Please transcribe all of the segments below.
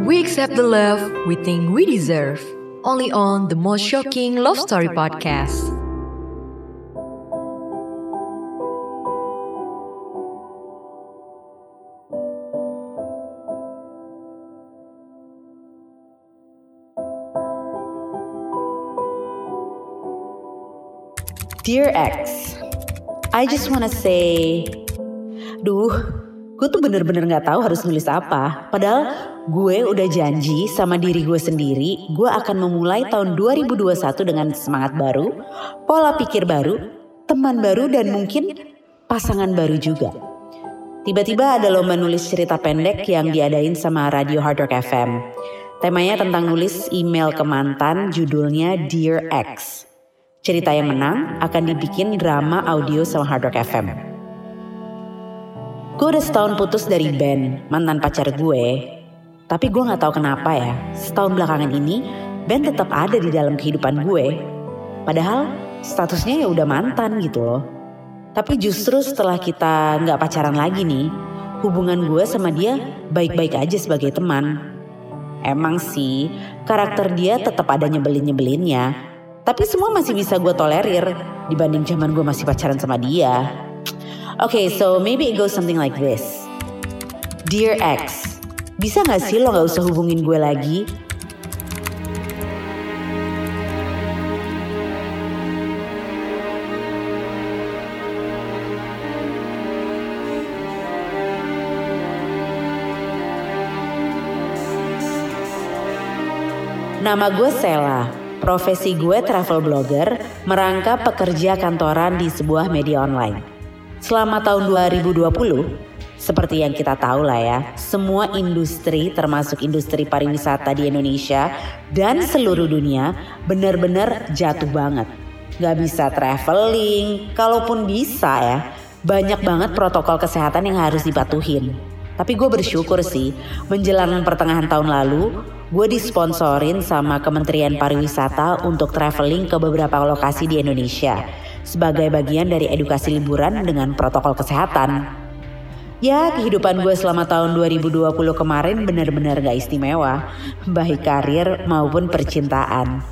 We accept the love we think we deserve. Only on the most shocking love story podcast. Dear X, I just wanna say, duh, gue tuh bener-bener gak tahu harus nulis apa. Padahal gue udah janji sama diri gue sendiri, gue akan memulai tahun 2021 dengan semangat baru, pola pikir baru, teman baru, dan mungkin pasangan baru juga. Tiba-tiba ada lomba nulis cerita pendek yang diadain sama Radio Hard Rock FM. Temanya tentang nulis email ke mantan, judulnya Dear X. Cerita yang menang akan dibikin drama audio sama Hard Rock FM. Gue udah setahun putus dari Ben, mantan pacar gue. Tapi gue gak tahu kenapa ya, setahun belakangan ini Ben tetap ada di dalam kehidupan gue. Padahal statusnya ya udah mantan gitu loh. Tapi justru setelah kita gak pacaran lagi nih, hubungan gue sama dia baik-baik aja sebagai teman. Emang sih, karakter dia tetap ada nyebelin-nyebelinnya, tapi semua masih bisa gue tolerir dibanding zaman gue masih pacaran sama dia. Okay, so maybe it goes something like this. Dear X, bisa gak sih lo gak usah hubungin gue lagi? Nama gue Sela. Profesi gue travel blogger, merangkap pekerja kantoran di sebuah media online. Selama tahun 2020, seperti yang kita tahu lah ya, semua industri termasuk industri pariwisata di Indonesia dan seluruh dunia benar-benar jatuh banget. Gak bisa traveling, kalaupun bisa ya, banyak banget protokol kesehatan yang harus dipatuhin. Tapi gue bersyukur sih, menjelang pertengahan tahun lalu, gue disponsorin sama Kementerian Pariwisata untuk traveling ke beberapa lokasi di Indonesia sebagai bagian dari edukasi liburan dengan protokol kesehatan. Ya, kehidupan gue selama tahun 2020 kemarin benar-benar gak istimewa, baik karir maupun percintaan.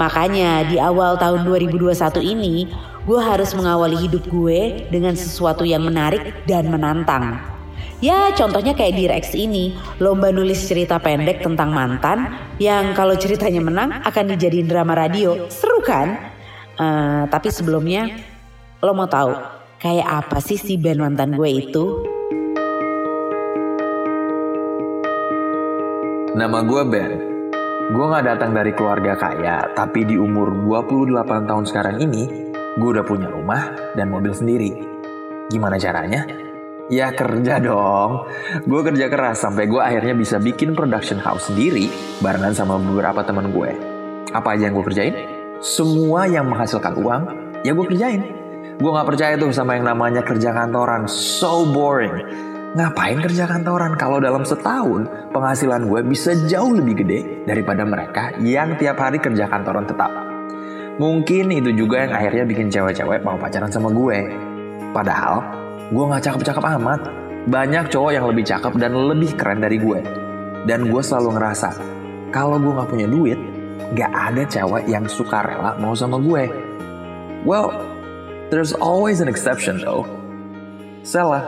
Makanya di awal tahun 2021 ini, gue harus mengawali hidup gue dengan sesuatu yang menarik dan menantang. Ya contohnya kayak di Rex ini, lomba nulis cerita pendek tentang mantan yang kalau ceritanya menang akan dijadiin drama radio. Seru kan? Uh, tapi sebelumnya, lo mau tahu kayak apa sih si band mantan gue itu? Nama gue Ben. Gue gak datang dari keluarga kaya, tapi di umur 28 tahun sekarang ini, gue udah punya rumah dan mobil sendiri. Gimana caranya? Ya kerja dong. Gue kerja keras sampai gue akhirnya bisa bikin production house sendiri barengan sama beberapa teman gue. Apa aja yang gue kerjain? Semua yang menghasilkan uang, ya gue kerjain. Gue gak percaya tuh sama yang namanya kerja kantoran. So boring. Ngapain kerja kantoran kalau dalam setahun penghasilan gue bisa jauh lebih gede daripada mereka yang tiap hari kerja kantoran tetap. Mungkin itu juga yang akhirnya bikin cewek-cewek mau pacaran sama gue. Padahal gue gak cakep-cakep amat. Banyak cowok yang lebih cakep dan lebih keren dari gue. Dan gue selalu ngerasa, kalau gue gak punya duit, gak ada cewek yang suka rela mau sama gue. Well, there's always an exception though. Sela.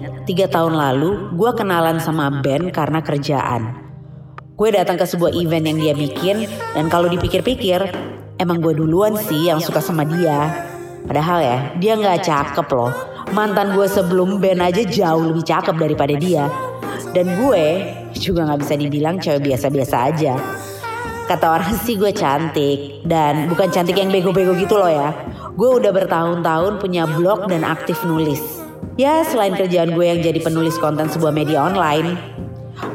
Inget, tiga tahun lalu gue kenalan sama Ben karena kerjaan. Gue datang ke sebuah event yang dia bikin dan kalau dipikir-pikir, emang gue duluan sih yang suka sama dia. Padahal ya, dia gak cakep loh. Mantan gue sebelum Ben aja jauh lebih cakep daripada dia. Dan gue juga gak bisa dibilang cewek biasa-biasa aja. Kata orang sih gue cantik dan bukan cantik yang bego-bego gitu loh ya. Gue udah bertahun-tahun punya blog dan aktif nulis. Ya selain kerjaan gue yang jadi penulis konten sebuah media online.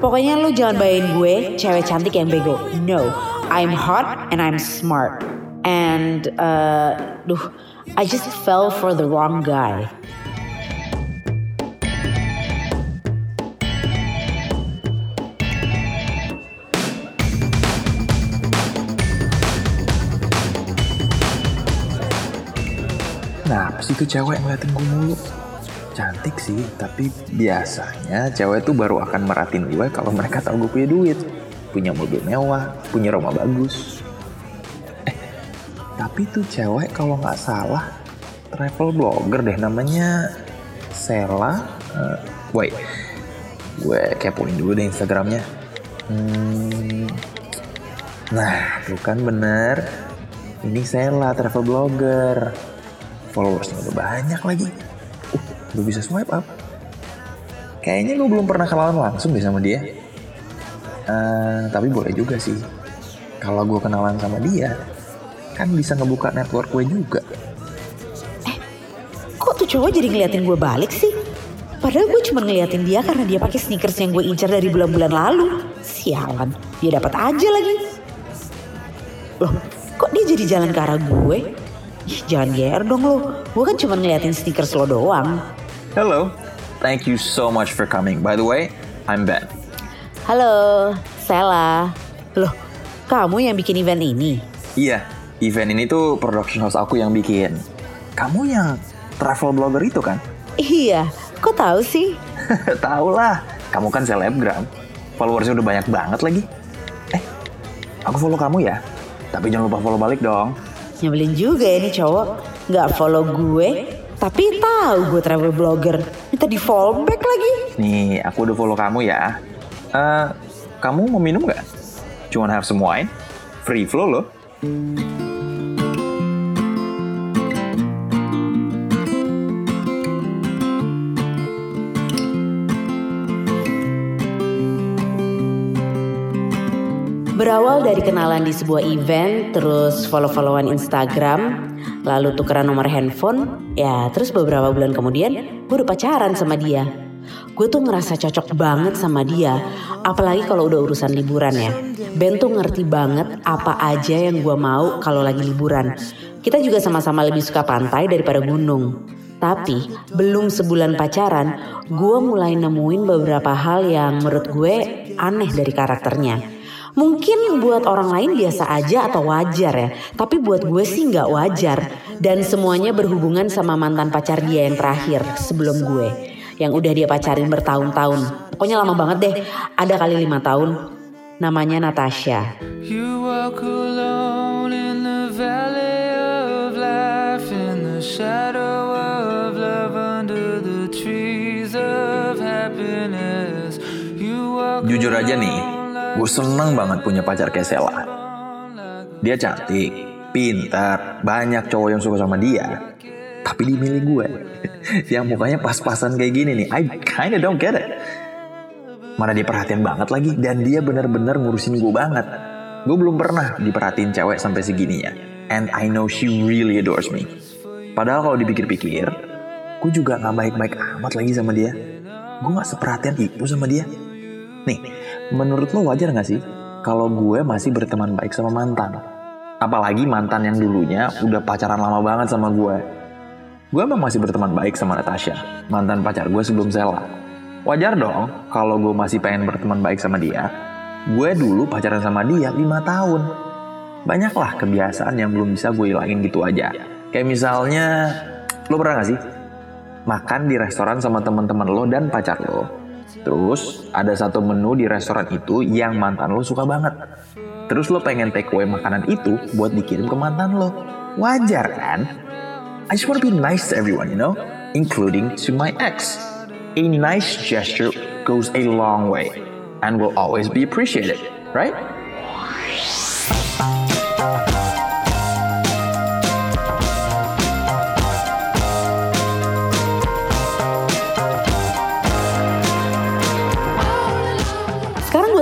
Pokoknya lu jangan bayangin gue cewek cantik yang bego. No, I'm hot and I'm smart. And uh, duh, I just fell for the wrong guy. Nah, sih tuh cewek ngeliatin gue mulu? Cantik sih, tapi biasanya cewek tuh baru akan meratin gue kalau mereka tahu gue punya duit. Punya mobil mewah, punya rumah bagus. Eh, tapi tuh cewek kalau nggak salah travel blogger deh namanya Sela. Uh, wait, gue kepoin dulu deh Instagramnya. Hmm, nah, tuh kan bener. Ini Sela travel blogger followersnya udah banyak lagi. Udah bisa swipe up. Kayaknya gue belum pernah kenalan langsung deh sama dia. Uh, tapi boleh juga sih. Kalau gue kenalan sama dia, kan bisa ngebuka network gue juga. Eh, kok tuh cowok jadi ngeliatin gue balik sih? Padahal gue cuma ngeliatin dia karena dia pakai sneakers yang gue incar dari bulan-bulan lalu. Sialan, dia dapat aja lagi. Loh, kok dia jadi jalan ke arah gue? Ih, jangan GR dong lo. Gue kan cuma ngeliatin stickers lo doang. Hello, thank you so much for coming. By the way, I'm Ben. Halo, Sela. Loh, kamu yang bikin event ini? Iya, event ini tuh production house aku yang bikin. Kamu yang travel blogger itu kan? Iya, kok tahu sih? tahu lah, kamu kan selebgram. Followersnya udah banyak banget lagi. Eh, aku follow kamu ya. Tapi jangan lupa follow balik dong. Nyebelin juga ya nih cowok. Nggak follow gue, tapi tahu gue travel blogger. Minta di follow back lagi. Nih, aku udah follow kamu ya. Uh, kamu mau minum nggak? Cuman have some wine? Free flow loh. Berawal dari kenalan di sebuah event, terus follow-followan Instagram, lalu tukeran nomor handphone, ya terus beberapa bulan kemudian gue udah pacaran sama dia. Gue tuh ngerasa cocok banget sama dia, apalagi kalau udah urusan liburan ya. Ben tuh ngerti banget apa aja yang gue mau kalau lagi liburan. Kita juga sama-sama lebih suka pantai daripada gunung. Tapi belum sebulan pacaran, gue mulai nemuin beberapa hal yang menurut gue aneh dari karakternya. Mungkin buat orang lain biasa aja atau wajar ya, tapi buat gue sih nggak wajar. Dan semuanya berhubungan sama mantan pacar dia yang terakhir sebelum gue, yang udah dia pacarin bertahun-tahun. Pokoknya lama banget deh, ada kali lima tahun. Namanya Natasha. You walk alone in the valley of life in the shadow of love under the trees of happiness. Jujur aja nih, Gue seneng banget punya pacar kayak Sela. Dia cantik, pintar, banyak cowok yang suka sama dia. Tapi dia milih gue. yang mukanya pas-pasan kayak gini nih. I kinda don't get it. Mana dia perhatian banget lagi. Dan dia bener-bener ngurusin gue banget. Gue belum pernah diperhatiin cewek sampai segininya. And I know she really adores me. Padahal kalau dipikir-pikir, gue juga gak baik-baik amat lagi sama dia. Gue gak seperhatian itu sama dia. Nih, menurut lo wajar gak sih kalau gue masih berteman baik sama mantan? Apalagi mantan yang dulunya udah pacaran lama banget sama gue. Gue emang masih berteman baik sama Natasha, mantan pacar gue sebelum Sela. Wajar dong kalau gue masih pengen berteman baik sama dia. Gue dulu pacaran sama dia 5 tahun. Banyaklah kebiasaan yang belum bisa gue hilangin gitu aja. Kayak misalnya, lo pernah gak sih? Makan di restoran sama teman-teman lo dan pacar lo, Terus ada satu menu di restoran itu yang mantan lo suka banget. Terus lo pengen take away makanan itu buat dikirim ke mantan lo. Wajar kan? I just want to be nice to everyone, you know? Including to my ex. A nice gesture goes a long way and will always be appreciated, right?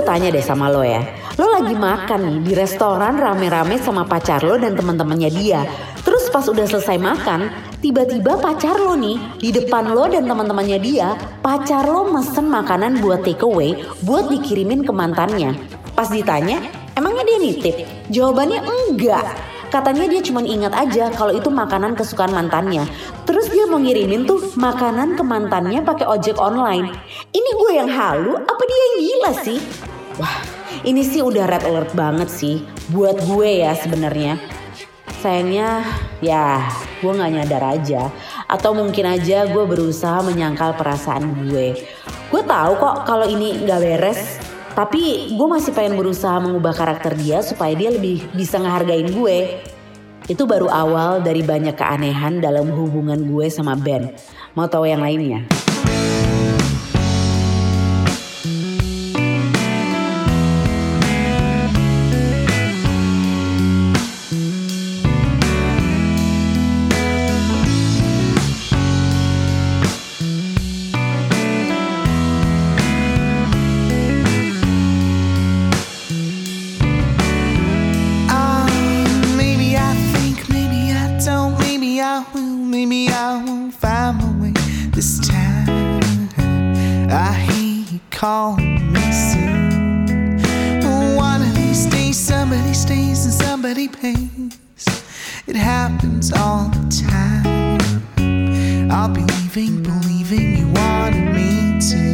Tanya deh sama lo ya. Lo lagi makan nih di restoran rame-rame sama pacar lo dan teman-temannya dia. Terus pas udah selesai makan, tiba-tiba pacar lo nih di depan lo dan teman-temannya dia, pacar lo mesen makanan buat take away buat dikirimin ke mantannya. Pas ditanya, emangnya dia nitip? Jawabannya enggak. Katanya dia cuma ingat aja kalau itu makanan kesukaan mantannya. Terus dia mau ngirimin tuh makanan ke mantannya pakai ojek online. Ini gue yang halu, apa dia yang gila sih? Wah, ini sih udah red alert banget sih buat gue ya sebenarnya. Sayangnya ya gue gak nyadar aja atau mungkin aja gue berusaha menyangkal perasaan gue. Gue tahu kok kalau ini gak beres, tapi gue masih pengen berusaha mengubah karakter dia supaya dia lebih bisa ngehargain gue. Itu baru awal dari banyak keanehan dalam hubungan gue sama Ben. Mau tahu yang lainnya? call me soon. One of these days, somebody stays and somebody pays. It happens all the time. I'll be leaving, believing you wanted me to.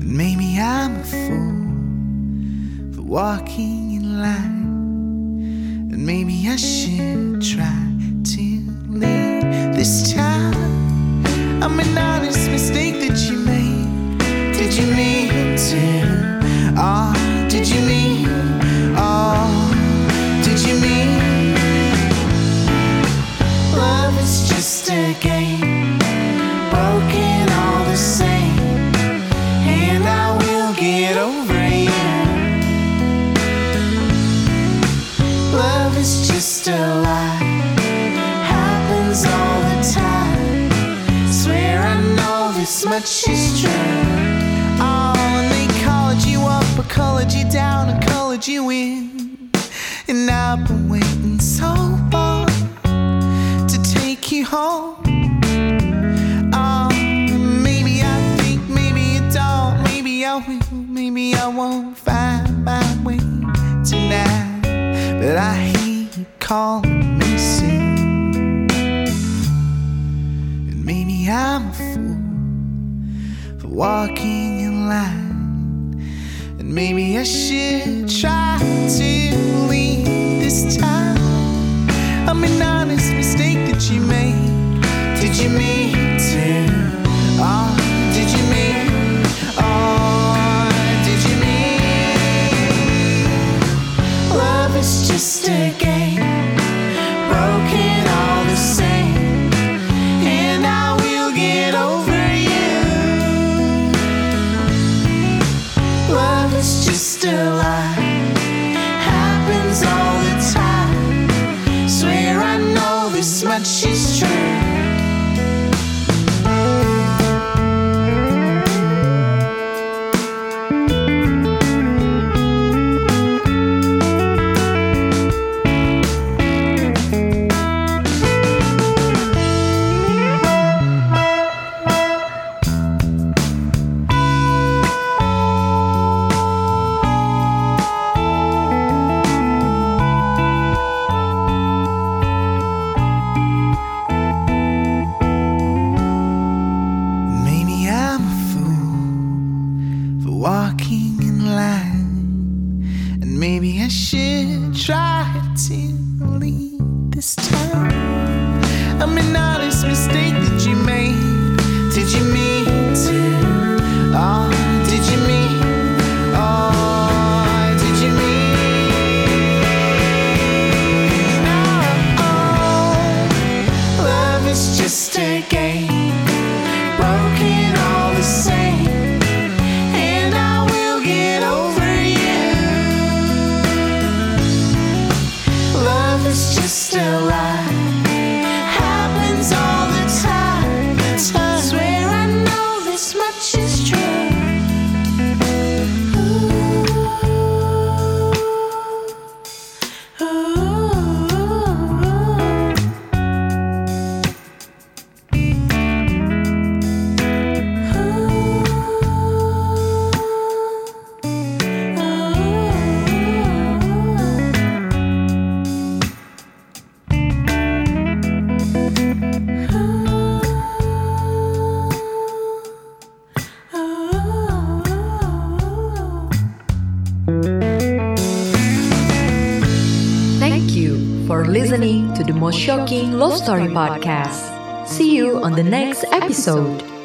And maybe I'm a fool for walking in line. And maybe I should try to leave this time. This much is. Oh, and they called you up or colored you down or colored you in. And I've been waiting so long to take you home. Oh, maybe I think, maybe you don't, maybe I will, maybe I won't find my way tonight. But I call me soon. And maybe I'm a fool for walking in line. And maybe I should try to leave this time. I'm an honest mistake that you made. Did you mean to? Oh, did you mean? Oh, did you mean? Love is just a game. Maybe I should try to leave this time. I'm an honest mistake that you made, did you mean? Most shocking love story podcast. See you on the next episode.